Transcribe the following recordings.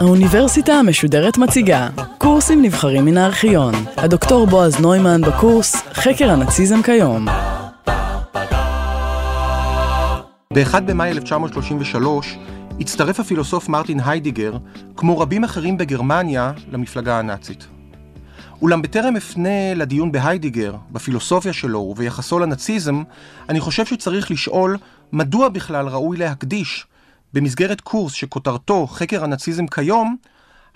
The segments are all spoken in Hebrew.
האוניברסיטה המשודרת מציגה קורסים נבחרים מן הארכיון. הדוקטור בועז נוימן בקורס חקר הנאציזם כיום. ב-1 במאי 1933 הצטרף הפילוסוף מרטין היידיגר, כמו רבים אחרים בגרמניה, למפלגה הנאצית. אולם בטרם אפנה לדיון בהיידיגר, בפילוסופיה שלו וביחסו לנאציזם, אני חושב שצריך לשאול מדוע בכלל ראוי להקדיש, במסגרת קורס שכותרתו חקר הנאציזם כיום,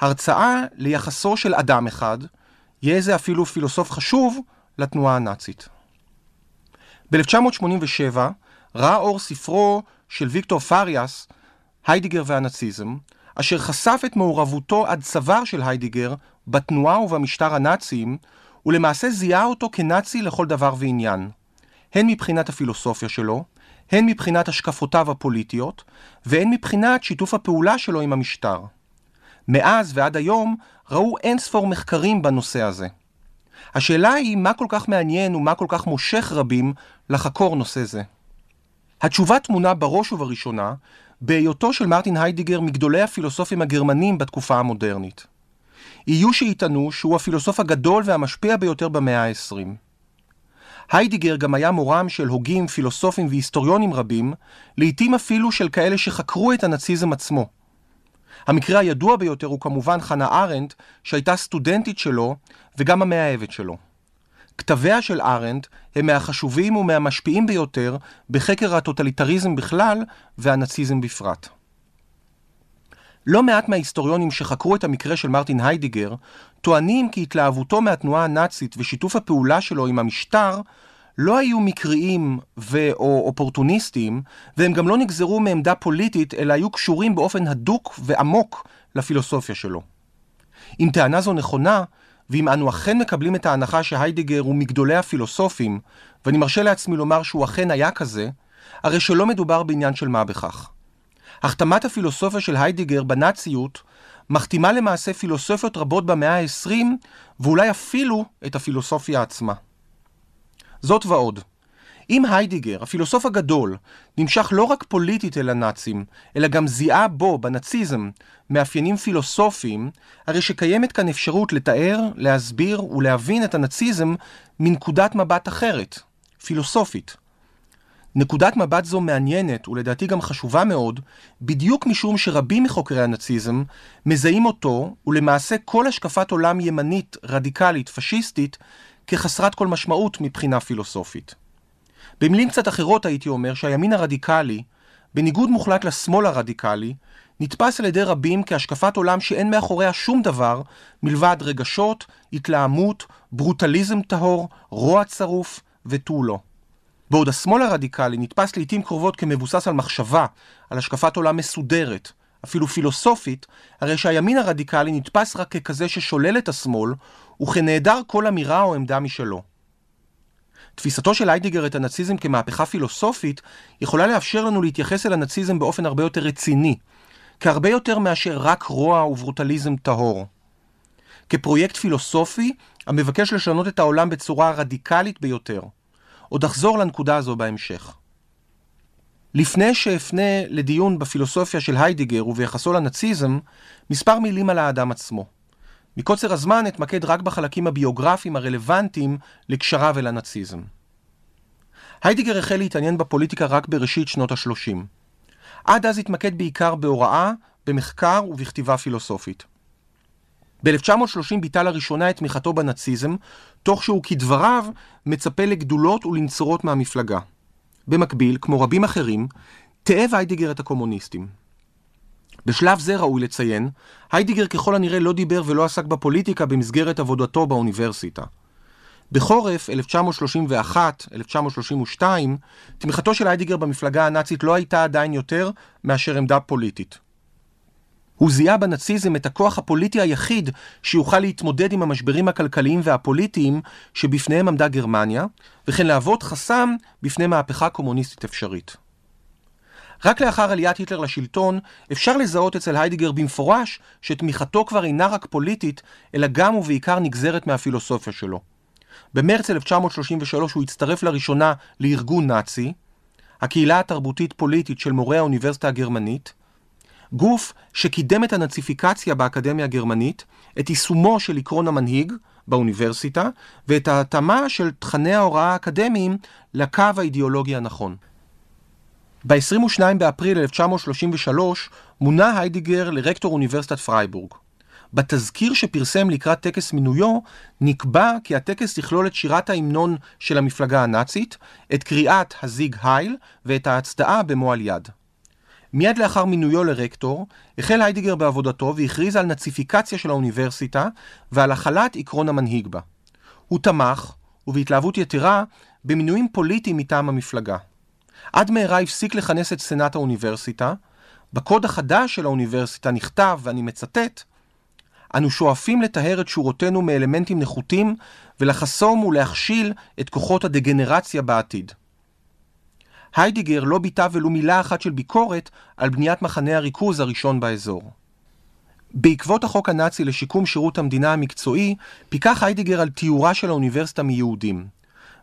הרצאה ליחסו של אדם אחד, יהיה זה אפילו פילוסוף חשוב, לתנועה הנאצית. ב-1987 ראה אור ספרו של ויקטור פריאס, היידיגר והנאציזם, אשר חשף את מעורבותו עד צוואר של היידיגר בתנועה ובמשטר הנאציים, ולמעשה זיהה אותו כנאצי לכל דבר ועניין, הן מבחינת הפילוסופיה שלו, הן מבחינת השקפותיו הפוליטיות, והן מבחינת שיתוף הפעולה שלו עם המשטר. מאז ועד היום ראו אין ספור מחקרים בנושא הזה. השאלה היא מה כל כך מעניין ומה כל כך מושך רבים לחקור נושא זה. התשובה טמונה בראש ובראשונה בהיותו של מרטין היידיגר מגדולי הפילוסופים הגרמנים בתקופה המודרנית. יהיו שיטענו שהוא הפילוסוף הגדול והמשפיע ביותר במאה ה-20. היידיגר גם היה מורם של הוגים, פילוסופים והיסטוריונים רבים, לעתים אפילו של כאלה שחקרו את הנאציזם עצמו. המקרה הידוע ביותר הוא כמובן חנה ארנדט, שהייתה סטודנטית שלו וגם המאהבת שלו. כתביה של ארנדט הם מהחשובים ומהמשפיעים ביותר בחקר הטוטליטריזם בכלל והנאציזם בפרט. לא מעט מההיסטוריונים שחקרו את המקרה של מרטין היידיגר טוענים כי התלהבותו מהתנועה הנאצית ושיתוף הפעולה שלו עם המשטר לא היו מקריים ו/או אופורטוניסטיים, והם גם לא נגזרו מעמדה פוליטית, אלא היו קשורים באופן הדוק ועמוק לפילוסופיה שלו. אם טענה זו נכונה, ואם אנו אכן מקבלים את ההנחה שהיידיגר הוא מגדולי הפילוסופים, ואני מרשה לעצמי לומר שהוא אכן היה כזה, הרי שלא מדובר בעניין של מה בכך. החתמת הפילוסופיה של היידיגר בנאציות מחתימה למעשה פילוסופיות רבות במאה ה-20, ואולי אפילו את הפילוסופיה עצמה. זאת ועוד, אם היידיגר, הפילוסוף הגדול, נמשך לא רק פוליטית אל הנאצים, אלא גם זיהה בו, בנאציזם, מאפיינים פילוסופיים, הרי שקיימת כאן אפשרות לתאר, להסביר ולהבין את הנאציזם מנקודת מבט אחרת, פילוסופית. נקודת מבט זו מעניינת, ולדעתי גם חשובה מאוד, בדיוק משום שרבים מחוקרי הנאציזם מזהים אותו, ולמעשה כל השקפת עולם ימנית, רדיקלית, פשיסטית, כחסרת כל משמעות מבחינה פילוסופית. במילים קצת אחרות הייתי אומר שהימין הרדיקלי, בניגוד מוחלט לשמאל הרדיקלי, נתפס על ידי רבים כהשקפת עולם שאין מאחוריה שום דבר מלבד רגשות, התלהמות, ברוטליזם טהור, רוע צרוף ותו לא. בעוד השמאל הרדיקלי נתפס לעיתים קרובות כמבוסס על מחשבה, על השקפת עולם מסודרת, אפילו פילוסופית, הרי שהימין הרדיקלי נתפס רק ככזה ששולל את השמאל, וכנעדר כל אמירה או עמדה משלו. תפיסתו של היידיגר את הנאציזם כמהפכה פילוסופית יכולה לאפשר לנו להתייחס אל הנאציזם באופן הרבה יותר רציני, כהרבה יותר מאשר רק רוע וברוטליזם טהור. כפרויקט פילוסופי המבקש לשנות את העולם בצורה הרדיקלית ביותר. עוד אחזור לנקודה הזו בהמשך. לפני שאפנה לדיון בפילוסופיה של היידיגר וביחסו לנאציזם, מספר מילים על האדם עצמו. מקוצר הזמן אתמקד רק בחלקים הביוגרפיים הרלוונטיים לקשריו אל הנאציזם. היידיגר החל להתעניין בפוליטיקה רק בראשית שנות ה-30. עד אז התמקד בעיקר בהוראה, במחקר ובכתיבה פילוסופית. ב-1930 ביטא לראשונה את תמיכתו בנאציזם, תוך שהוא כדבריו מצפה לגדולות ולנצורות מהמפלגה. במקביל, כמו רבים אחרים, תיעב היידיגר את הקומוניסטים. בשלב זה ראוי לציין, היידיגר ככל הנראה לא דיבר ולא עסק בפוליטיקה במסגרת עבודתו באוניברסיטה. בחורף 1931-1932, תמיכתו של היידיגר במפלגה הנאצית לא הייתה עדיין יותר מאשר עמדה פוליטית. הוא זיהה בנאציזם את הכוח הפוליטי היחיד שיוכל להתמודד עם המשברים הכלכליים והפוליטיים שבפניהם עמדה גרמניה, וכן להוות חסם בפני מהפכה קומוניסטית אפשרית. רק לאחר עליית היטלר לשלטון, אפשר לזהות אצל היידיגר במפורש שתמיכתו כבר אינה רק פוליטית, אלא גם ובעיקר נגזרת מהפילוסופיה שלו. במרץ 1933 הוא הצטרף לראשונה לארגון נאצי, הקהילה התרבותית-פוליטית של מורי האוניברסיטה הגרמנית, גוף שקידם את הנאציפיקציה באקדמיה הגרמנית, את יישומו של עקרון המנהיג באוניברסיטה, ואת ההתאמה של תכני ההוראה האקדמיים לקו האידיאולוגי הנכון. ב-22 באפריל 1933 מונה היידיגר לרקטור אוניברסיטת פרייבורג. בתזכיר שפרסם לקראת טקס מינויו, נקבע כי הטקס יכלול את שירת ההמנון של המפלגה הנאצית, את קריאת הזיג הייל ואת ההצדעה במועל יד. מיד לאחר מינויו לרקטור, החל היידיגר בעבודתו והכריז על נאציפיקציה של האוניברסיטה ועל החלת עקרון המנהיג בה. הוא תמך, ובהתלהבות יתרה, במינויים פוליטיים מטעם המפלגה. עד מהרה הפסיק לכנס את סנאט האוניברסיטה. בקוד החדש של האוניברסיטה נכתב, ואני מצטט, אנו שואפים לטהר את שורותינו מאלמנטים נחותים ולחסום ולהכשיל את כוחות הדגנרציה בעתיד. היידיגר לא ביטא ולו מילה אחת של ביקורת על בניית מחנה הריכוז הראשון באזור. בעקבות החוק הנאצי לשיקום שירות המדינה המקצועי, פיקח היידיגר על טיהורה של האוניברסיטה מיהודים.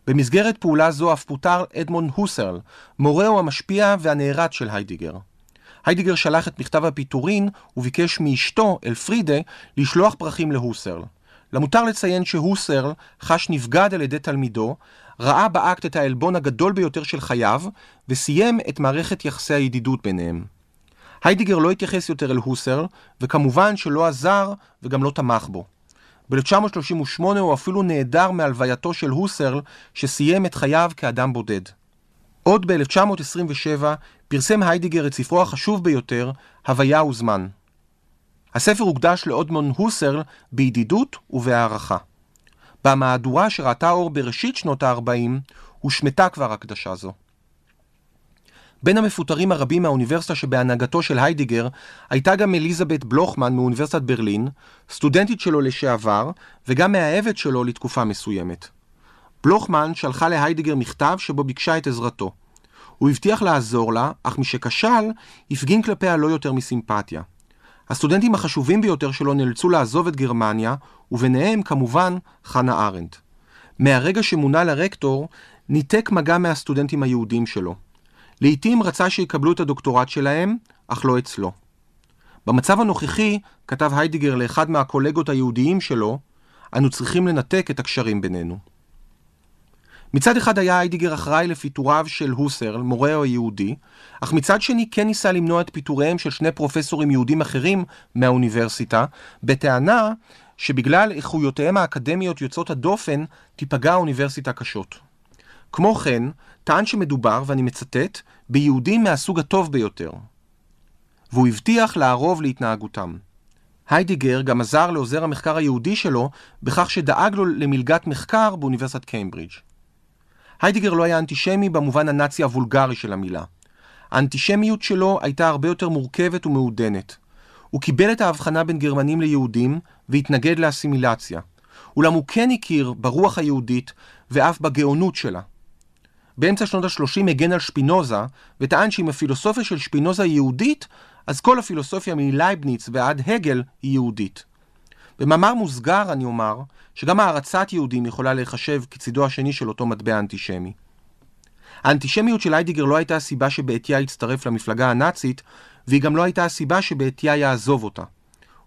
במסגרת פעולה זו אף פוטר אדמונד הוסרל, מורהו המשפיע והנערץ של היידיגר. היידיגר שלח את מכתב הפיטורין וביקש מאשתו, אלפרידה, לשלוח פרחים להוסרל. למותר לציין שהוסרל חש נבגד על ידי תלמידו, ראה באקט את העלבון הגדול ביותר של חייו, וסיים את מערכת יחסי הידידות ביניהם. היידיגר לא התייחס יותר אל הוסרל, וכמובן שלא עזר וגם לא תמך בו. ב-1938 הוא אפילו נעדר מהלווייתו של הוסרל, שסיים את חייו כאדם בודד. עוד ב-1927 פרסם היידיגר את ספרו החשוב ביותר, הוויה וזמן. הספר הוקדש לאודמון הוסרל בידידות ובהערכה. במהדורה שראתה אור בראשית שנות ה-40, הושמטה כבר הקדשה זו. בין המפוטרים הרבים מהאוניברסיטה שבהנהגתו של היידיגר הייתה גם אליזבת בלוכמן מאוניברסיטת ברלין, סטודנטית שלו לשעבר, וגם מאהבת שלו לתקופה מסוימת. בלוכמן שלחה להיידיגר מכתב שבו ביקשה את עזרתו. הוא הבטיח לעזור לה, אך משכשל, הפגין כלפיה לא יותר מסימפתיה. הסטודנטים החשובים ביותר שלו נאלצו לעזוב את גרמניה, וביניהם כמובן חנה ארנדט. מהרגע שמונה לרקטור, ניתק מגע מהסטודנטים היהודים שלו. לעתים רצה שיקבלו את הדוקטורט שלהם, אך לא אצלו. במצב הנוכחי, כתב היידיגר לאחד מהקולגות היהודיים שלו, אנו צריכים לנתק את הקשרים בינינו. מצד אחד היה היידיגר אחראי לפיטוריו של הוסרל, מורהו היהודי, אך מצד שני כן ניסה למנוע את פיטוריהם של שני פרופסורים יהודים אחרים מהאוניברסיטה, בטענה שבגלל איכויותיהם האקדמיות יוצאות הדופן, תיפגע האוניברסיטה קשות. כמו כן, טען שמדובר, ואני מצטט, ביהודים מהסוג הטוב ביותר. והוא הבטיח לערוב להתנהגותם. היידיגר גם עזר לעוזר המחקר היהודי שלו בכך שדאג לו למלגת מחקר באוניברסיטת קיימברידג'. היידיגר לא היה אנטישמי במובן הנאצי הוולגרי של המילה. האנטישמיות שלו הייתה הרבה יותר מורכבת ומעודנת. הוא קיבל את ההבחנה בין גרמנים ליהודים והתנגד לאסימילציה. אולם הוא כן הכיר ברוח היהודית ואף בגאונות שלה. באמצע שנות ה-30 הגן על שפינוזה, וטען שאם הפילוסופיה של שפינוזה היא יהודית, אז כל הפילוסופיה מלייבניץ ועד הגל היא יהודית. במאמר מוסגר אני אומר, שגם הערצת יהודים יכולה להיחשב כצידו השני של אותו מטבע אנטישמי. האנטישמיות של היידיגר לא הייתה הסיבה שבעטיה הצטרף למפלגה הנאצית, והיא גם לא הייתה הסיבה שבעטיה יעזוב אותה.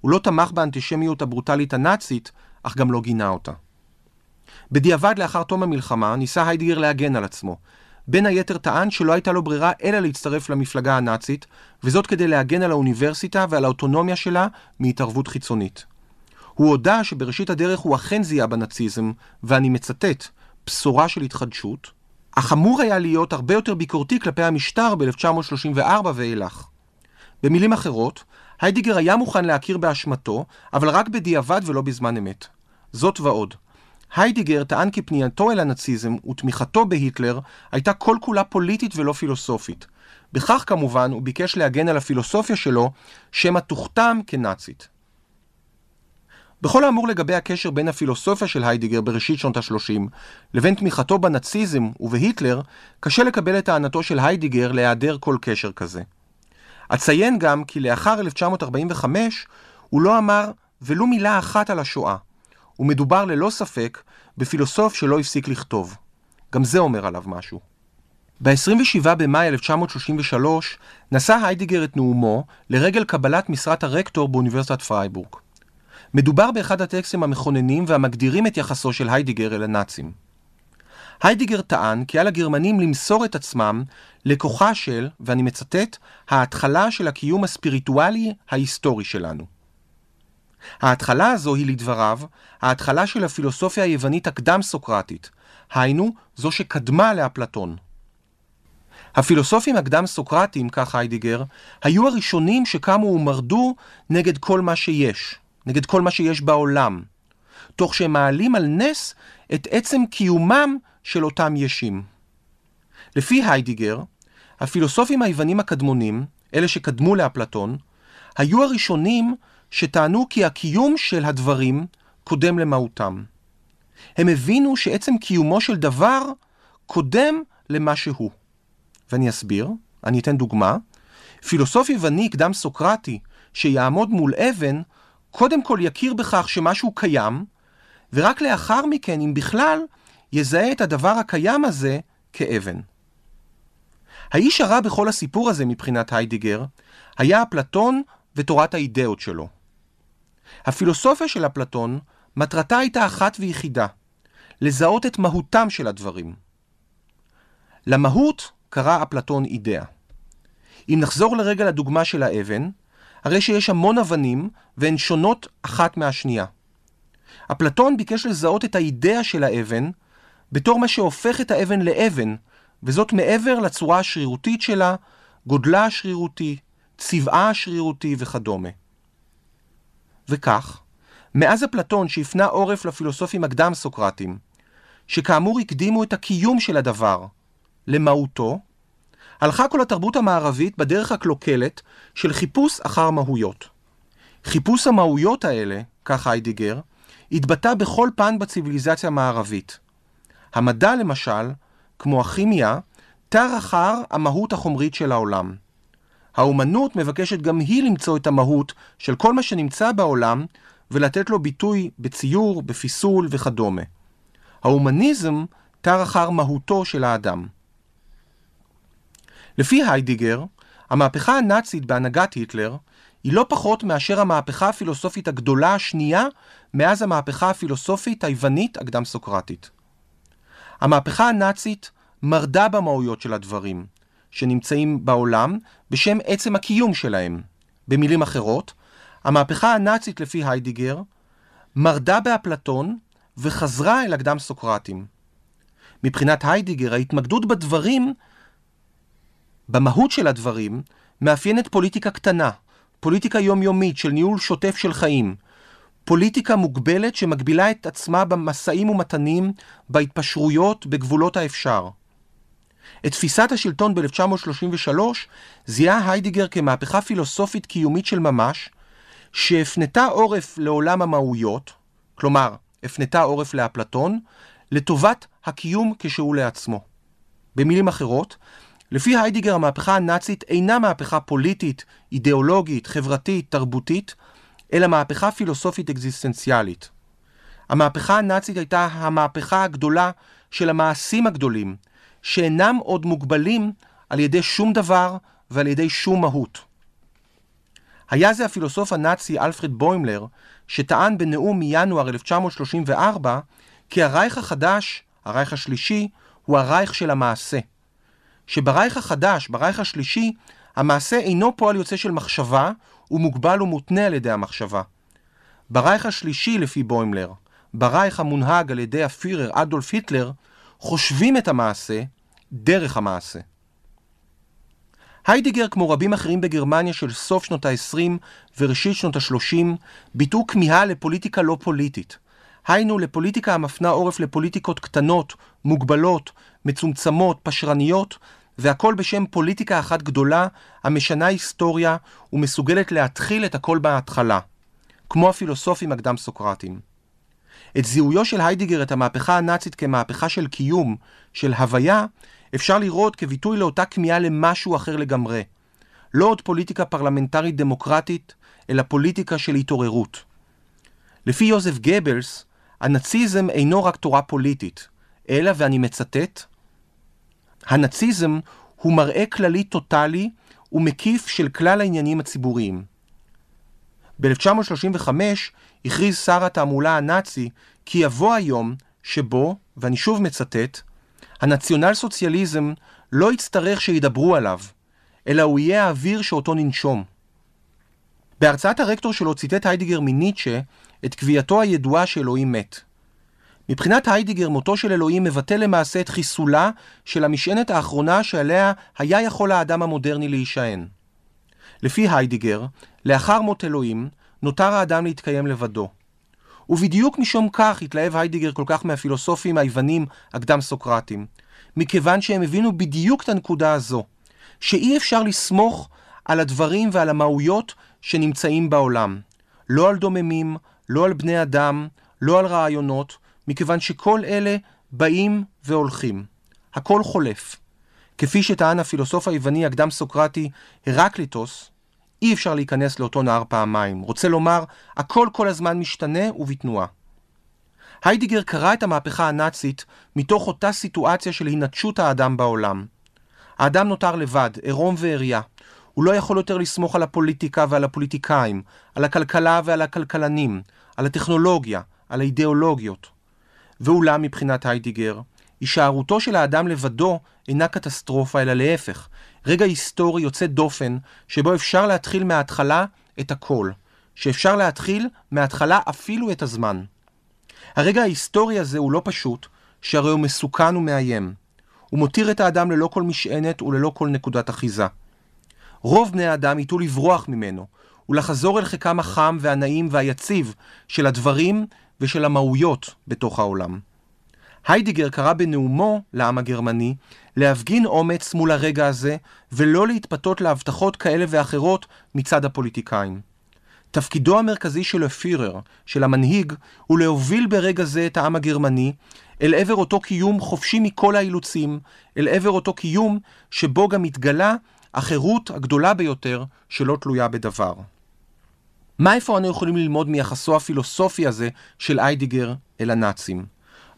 הוא לא תמך באנטישמיות הברוטלית הנאצית, אך גם לא גינה אותה. בדיעבד לאחר תום המלחמה ניסה היידיגר להגן על עצמו. בין היתר טען שלא הייתה לו ברירה אלא להצטרף למפלגה הנאצית, וזאת כדי להגן על האוניברסיטה ועל האוטונומיה שלה מהתערבות חיצונית. הוא הודה שבראשית הדרך הוא אכן זיהה בנאציזם, ואני מצטט, בשורה של התחדשות, אך אמור היה להיות הרבה יותר ביקורתי כלפי המשטר ב-1934 ואילך. במילים אחרות, היידיגר היה מוכן להכיר באשמתו, אבל רק בדיעבד ולא בזמן אמת. זאת ועוד. היידיגר טען כי פנייתו אל הנאציזם ותמיכתו בהיטלר הייתה כל כולה פוליטית ולא פילוסופית. בכך כמובן הוא ביקש להגן על הפילוסופיה שלו, שמא תוכתם כנאצית. בכל האמור לגבי הקשר בין הפילוסופיה של היידיגר בראשית שנות ה-30 לבין תמיכתו בנאציזם ובהיטלר, קשה לקבל את טענתו של היידיגר להיעדר כל קשר כזה. אציין גם כי לאחר 1945 הוא לא אמר ולו מילה אחת על השואה, ומדובר ללא ספק בפילוסוף שלא הפסיק לכתוב. גם זה אומר עליו משהו. ב-27 במאי 1933 נשא היידיגר את נאומו לרגל קבלת משרת הרקטור באוניברסיטת פרייבורג. מדובר באחד הטקסטים המכוננים והמגדירים את יחסו של היידיגר אל הנאצים. היידיגר טען כי על הגרמנים למסור את עצמם לכוחה של, ואני מצטט, ההתחלה של הקיום הספיריטואלי ההיסטורי שלנו. ההתחלה הזו היא לדבריו, ההתחלה של הפילוסופיה היוונית הקדם-סוקרטית, היינו, זו שקדמה לאפלטון. הפילוסופים הקדם-סוקרטים, כך היידיגר, היו הראשונים שקמו ומרדו נגד כל מה שיש, נגד כל מה שיש בעולם, תוך שהם מעלים על נס את עצם קיומם של אותם ישים. לפי היידיגר, הפילוסופים היוונים הקדמונים, אלה שקדמו לאפלטון, היו הראשונים שטענו כי הקיום של הדברים קודם למהותם. הם הבינו שעצם קיומו של דבר קודם למה שהוא. ואני אסביר, אני אתן דוגמה. פילוסוף יווני קדם סוקרטי שיעמוד מול אבן, קודם כל יכיר בכך שמשהו קיים, ורק לאחר מכן, אם בכלל, יזהה את הדבר הקיים הזה כאבן. האיש הרע בכל הסיפור הזה מבחינת היידיגר, היה אפלטון ותורת האידאות שלו. הפילוסופיה של אפלטון, מטרתה הייתה אחת ויחידה, לזהות את מהותם של הדברים. למהות קרא אפלטון אידאה. אם נחזור לרגע לדוגמה של האבן, הרי שיש המון אבנים והן שונות אחת מהשנייה. אפלטון ביקש לזהות את האידאה של האבן בתור מה שהופך את האבן לאבן, וזאת מעבר לצורה השרירותית שלה, גודלה השרירותי, צבעה השרירותי וכדומה. וכך, מאז אפלטון שהפנה עורף לפילוסופים הקדם-סוקרטים, שכאמור הקדימו את הקיום של הדבר למהותו, הלכה כל התרבות המערבית בדרך הקלוקלת של חיפוש אחר מהויות. חיפוש המהויות האלה, כך היידיגר, התבטא בכל פן בציוויליזציה המערבית. המדע למשל, כמו הכימיה, תר אחר המהות החומרית של העולם. האומנות מבקשת גם היא למצוא את המהות של כל מה שנמצא בעולם ולתת לו ביטוי בציור, בפיסול וכדומה. ההומניזם תר אחר מהותו של האדם. לפי היידיגר, המהפכה הנאצית בהנהגת היטלר היא לא פחות מאשר המהפכה הפילוסופית הגדולה השנייה מאז המהפכה הפילוסופית היוונית הקדם-סוקרטית. המהפכה הנאצית מרדה במהויות של הדברים שנמצאים בעולם בשם עצם הקיום שלהם. במילים אחרות, המהפכה הנאצית לפי היידיגר מרדה באפלטון וחזרה אל הקדם סוקרטים. מבחינת היידיגר, ההתמקדות בדברים, במהות של הדברים, מאפיינת פוליטיקה קטנה, פוליטיקה יומיומית של ניהול שוטף של חיים, פוליטיקה מוגבלת שמגבילה את עצמה במשאים ומתנים, בהתפשרויות, בגבולות האפשר. את תפיסת השלטון ב-1933 זיהה היידיגר כמהפכה פילוסופית קיומית של ממש, שהפנתה עורף לעולם המהויות, כלומר, הפנתה עורף לאפלטון, לטובת הקיום כשהוא לעצמו. במילים אחרות, לפי היידיגר המהפכה הנאצית אינה מהפכה פוליטית, אידיאולוגית, חברתית, תרבותית, אלא מהפכה פילוסופית אקזיסטנציאלית. המהפכה הנאצית הייתה המהפכה הגדולה של המעשים הגדולים, שאינם עוד מוגבלים על ידי שום דבר ועל ידי שום מהות. היה זה הפילוסוף הנאצי אלפרד בוימלר, שטען בנאום מינואר 1934, כי הרייך החדש, הרייך השלישי, הוא הרייך של המעשה. שברייך החדש, ברייך השלישי, המעשה אינו פועל יוצא של מחשבה, הוא מוגבל ומותנה על ידי המחשבה. ברייך השלישי, לפי בוימלר, ברייך המונהג על ידי הפירר אדולף היטלר, חושבים את המעשה דרך המעשה. היידיגר, כמו רבים אחרים בגרמניה של סוף שנות ה-20 וראשית שנות ה-30, ביטאו כמיהה לפוליטיקה לא פוליטית. היינו לפוליטיקה המפנה עורף לפוליטיקות קטנות, מוגבלות, מצומצמות, פשרניות, והכל בשם פוליטיקה אחת גדולה, המשנה היסטוריה ומסוגלת להתחיל את הכל בהתחלה, כמו הפילוסופים הקדם-סוקרטים. את זיהויו של היידיגר את המהפכה הנאצית כמהפכה של קיום, של הוויה, אפשר לראות כביטוי לאותה כמיהה למשהו אחר לגמרי. לא עוד פוליטיקה פרלמנטרית דמוקרטית, אלא פוליטיקה של התעוררות. לפי יוזף גבלס, הנאציזם אינו רק תורה פוליטית, אלא, ואני מצטט, הנאציזם הוא מראה כללי טוטאלי ומקיף של כלל העניינים הציבוריים. ב-1935 הכריז שר התעמולה הנאצי כי יבוא היום שבו, ואני שוב מצטט, הנציונל סוציאליזם לא יצטרך שידברו עליו, אלא הוא יהיה האוויר שאותו ננשום. בהרצאת הרקטור שלו ציטט היידיגר מניטשה את קביעתו הידועה שאלוהים מת. מבחינת היידיגר, מותו של אלוהים מבטא למעשה את חיסולה של המשענת האחרונה שעליה היה יכול האדם המודרני להישען. לפי היידיגר, לאחר מות אלוהים, נותר האדם להתקיים לבדו. ובדיוק משום כך התלהב היידיגר כל כך מהפילוסופים היוונים הקדם סוקרטים, מכיוון שהם הבינו בדיוק את הנקודה הזו, שאי אפשר לסמוך על הדברים ועל המהויות שנמצאים בעולם. לא על דוממים, לא על בני אדם, לא על רעיונות, מכיוון שכל אלה באים והולכים. הכל חולף. כפי שטען הפילוסוף היווני הקדם סוקרטי הרקליטוס, אי אפשר להיכנס לאותו נהר פעמיים. רוצה לומר, הכל כל הזמן משתנה ובתנועה. היידיגר קרא את המהפכה הנאצית מתוך אותה סיטואציה של הנטשות האדם בעולם. האדם נותר לבד, עירום ועריה. הוא לא יכול יותר לסמוך על הפוליטיקה ועל הפוליטיקאים, על הכלכלה ועל הכלכלנים, על הטכנולוגיה, על האידיאולוגיות. ואולם מבחינת היידיגר, הישארותו של האדם לבדו אינה קטסטרופה, אלא להפך, רגע היסטורי יוצא דופן, שבו אפשר להתחיל מההתחלה את הכל, שאפשר להתחיל מההתחלה אפילו את הזמן. הרגע ההיסטורי הזה הוא לא פשוט, שהרי הוא מסוכן ומאיים. הוא מותיר את האדם ללא כל משענת וללא כל נקודת אחיזה. רוב בני האדם ייטו לברוח ממנו, ולחזור אל חיקם החם והנעים והיציב של הדברים ושל המהויות בתוך העולם. היידיגר קרא בנאומו לעם הגרמני להפגין אומץ מול הרגע הזה ולא להתפתות להבטחות כאלה ואחרות מצד הפוליטיקאים. תפקידו המרכזי של הפירר, של המנהיג, הוא להוביל ברגע זה את העם הגרמני אל עבר אותו קיום חופשי מכל האילוצים, אל עבר אותו קיום שבו גם מתגלה החירות הגדולה ביותר שלא תלויה בדבר. מה איפה אנו יכולים ללמוד מיחסו הפילוסופי הזה של איידיגר אל הנאצים?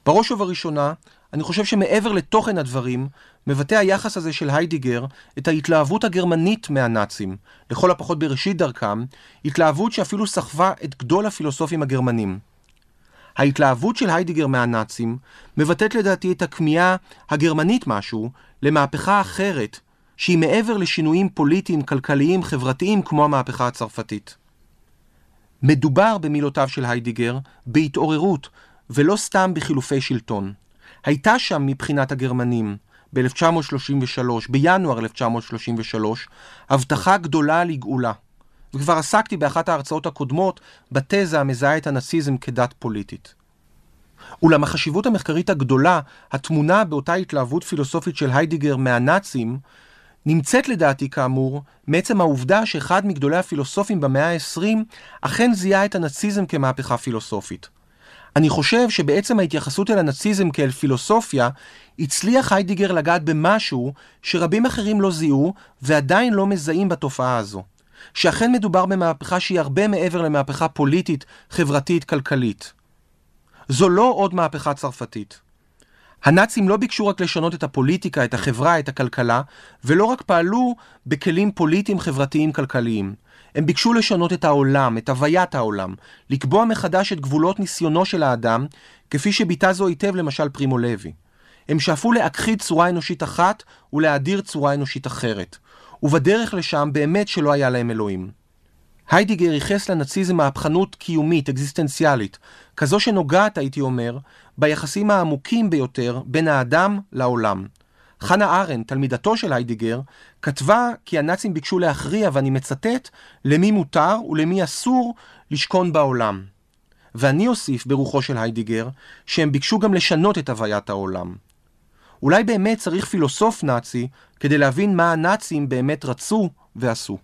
בראש ובראשונה, אני חושב שמעבר לתוכן הדברים, מבטא היחס הזה של היידיגר את ההתלהבות הגרמנית מהנאצים, לכל הפחות בראשית דרכם, התלהבות שאפילו סחבה את גדול הפילוסופים הגרמנים. ההתלהבות של היידיגר מהנאצים מבטאת לדעתי את הכמיהה הגרמנית משהו למהפכה אחרת, שהיא מעבר לשינויים פוליטיים, כלכליים, חברתיים כמו המהפכה הצרפתית. מדובר, במילותיו של היידיגר, בהתעוררות, ולא סתם בחילופי שלטון. הייתה שם מבחינת הגרמנים, ב-1933, בינואר 1933, הבטחה גדולה לגאולה. וכבר עסקתי באחת ההרצאות הקודמות בתזה המזהה את הנאציזם כדת פוליטית. אולם החשיבות המחקרית הגדולה, הטמונה באותה התלהבות פילוסופית של היידיגר מהנאצים, נמצאת לדעתי כאמור מעצם העובדה שאחד מגדולי הפילוסופים במאה ה-20 אכן זיהה את הנאציזם כמהפכה פילוסופית. אני חושב שבעצם ההתייחסות אל הנאציזם כאל פילוסופיה, הצליח היידיגר לגעת במשהו שרבים אחרים לא זיהו ועדיין לא מזהים בתופעה הזו. שאכן מדובר במהפכה שהיא הרבה מעבר למהפכה פוליטית, חברתית, כלכלית. זו לא עוד מהפכה צרפתית. הנאצים לא ביקשו רק לשנות את הפוליטיקה, את החברה, את הכלכלה, ולא רק פעלו בכלים פוליטיים, חברתיים, כלכליים. הם ביקשו לשנות את העולם, את הוויית העולם, לקבוע מחדש את גבולות ניסיונו של האדם, כפי שביטא זו היטב למשל פרימו לוי. הם שאפו להכחיד צורה אנושית אחת ולהדיר צורה אנושית אחרת. ובדרך לשם באמת שלא היה להם אלוהים. היידיגר ייחס לנאציזם מהפכנות קיומית, אקזיסטנציאלית, כזו שנוגעת, הייתי אומר, ביחסים העמוקים ביותר בין האדם לעולם. חנה ארנט, תלמידתו של היידיגר, כתבה כי הנאצים ביקשו להכריע, ואני מצטט, למי מותר ולמי אסור לשכון בעולם. ואני אוסיף ברוחו של היידיגר, שהם ביקשו גם לשנות את הוויית העולם. אולי באמת צריך פילוסוף נאצי כדי להבין מה הנאצים באמת רצו ועשו.